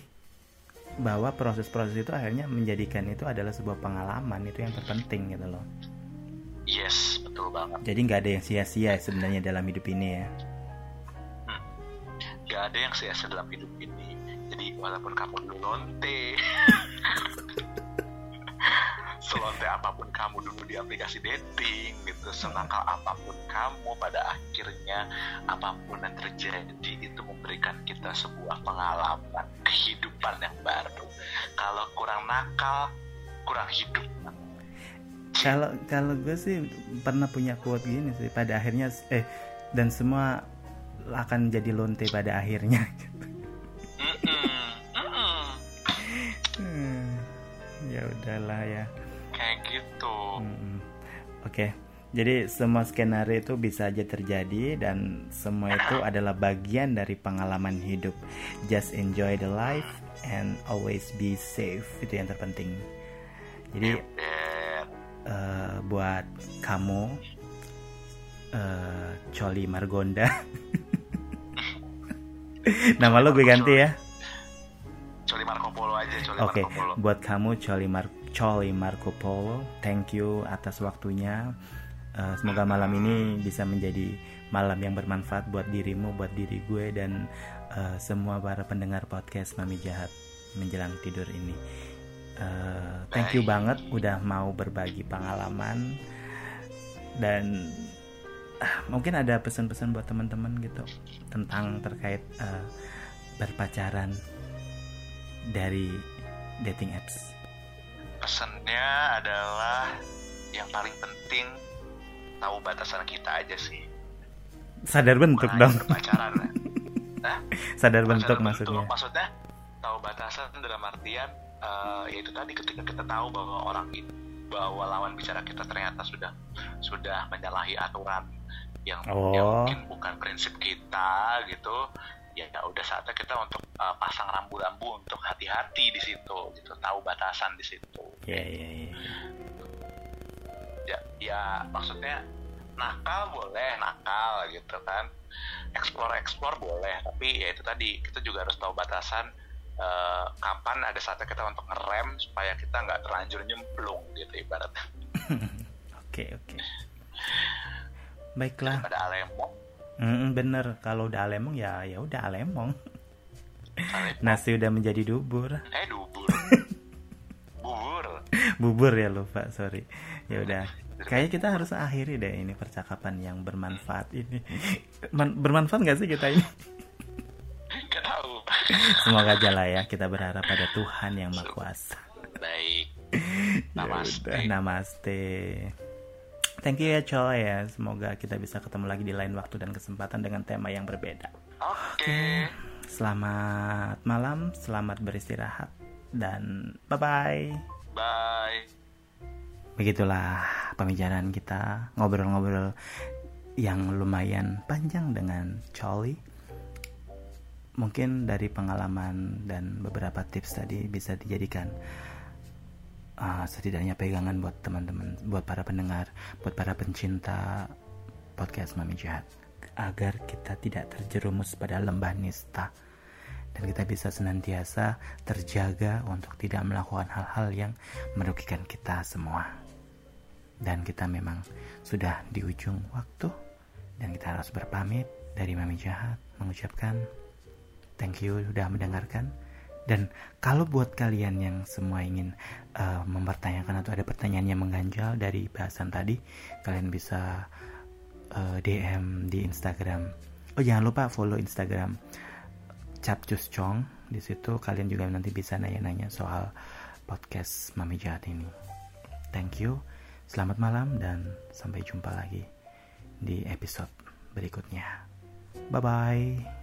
Bahwa proses-proses itu akhirnya menjadikan itu adalah sebuah pengalaman itu yang terpenting gitu loh. yes betul banget Jadi nggak ada yang sia-sia sebenarnya dalam hidup ini ya. gak ada yang sia-sia dalam hidup ini jadi walaupun kamu lonte selonte apa pun kamu dulu di aplikasi dating gitu senakal apa pun kamu pada akhirnya apa pun yang terjadi itu memberikan kita sebuah pengalaman kehidupan yang baru kalau kurang nakal kurang hidup Kalau kalau gue sih pernah punya quote gini sih pada akhirnya eh dan semua akan jadi lonte pada akhirnya. Hmm, ya udahlah ya. Kayak gitu. Oke, jadi semua skenario itu bisa aja terjadi dan semua itu adalah bagian dari pengalaman hidup. Just enjoy the life and always be safe itu yang terpenting. Jadi eh, buat kamu, eh Coli Margonda, nama lo gue ganti ya. Oke, Polo buat kamu Coli Mar Coli Marco Polo, thank you atas waktunya. Eh, semoga malam ini bisa menjadi malam yang bermanfaat buat dirimu, buat diri gue dan eh, semua para pendengar podcast Mami Jahat menjelang tidur ini. Eh, thank you banget udah mau berbagi pengalaman dan ah, mungkin ada pesan-pesan buat teman-teman gitu tentang terkait eh, berpacaran dari dating apps. pesannya adalah yang paling penting tahu batasan kita aja sih Sadar bentuk Bukan dong. pacaran ya. Nah, Sadar bentuk cara maksudnya. maksudnya tahu batasan dalam artian eh, ya itu tadi ketika kita tahu bahwa orang itu bahwa lawan bicara kita ternyata sudah sudah menyalahi aturan yang, Oh. yang mungkin bukan prinsip kita gitu ya udah saatnya kita untuk eh, pasang rambu-rambu untuk hati-hati di situ gitu tahu batasan di situ Ya ya ya. ya, ya maksudnya nakal boleh nakal gitu kan explore explore boleh tapi ya itu tadi kita juga harus tahu batasan eh, kapan ada saatnya kita untuk ngerem supaya kita nggak terlanjur nyemplung gitu ibaratnya Oke oke. Baiklah. pada alemong Mm, bener kalau udah alemong ya ya udah alemong. alemong Nasi udah menjadi dubur. eh dubur bubur Bubur ya lupa sorry. Ya udah. Kayaknya kita harus akhiri deh ini percakapan yang bermanfaat ini. Man- bermanfaat nggak sih kita ini? tahu Semoga aja lah ya kita berharap pada Tuhan yang Maha Kuasa. baik Ya Namaste. namaste. Thank you ya coy ya. Semoga kita bisa ketemu lagi di lain waktu dan kesempatan dengan tema yang berbeda. oke Selamat malam, selamat beristirahat dan bye bye. bye Begitulah pembicaraan kita ngobrol-ngobrol yang lumayan panjang dengan Charlie. Mungkin dari pengalaman dan beberapa tips tadi bisa dijadikan uh, setidaknya pegangan buat teman-teman, buat para pendengar, buat para pencinta podcast Mami Jahat agar kita tidak terjerumus pada lembah nista dan kita bisa senantiasa terjaga untuk tidak melakukan hal-hal yang merugikan kita semua. Dan kita memang sudah di ujung waktu dan kita harus berpamit dari Mami Jahat mengucapkan thank you sudah mendengarkan. Dan kalau buat kalian yang semua ingin uh, mempertanyakan atau ada pertanyaan yang mengganjal dari bahasan tadi, kalian bisa uh, DM di Instagram. Oh jangan lupa follow Instagram Capcus Chong. Di situ kalian juga nanti bisa nanya-nanya soal podcast Mami Jahat ini. Thank you. Selamat malam dan sampai jumpa lagi di episode berikutnya. Bye bye.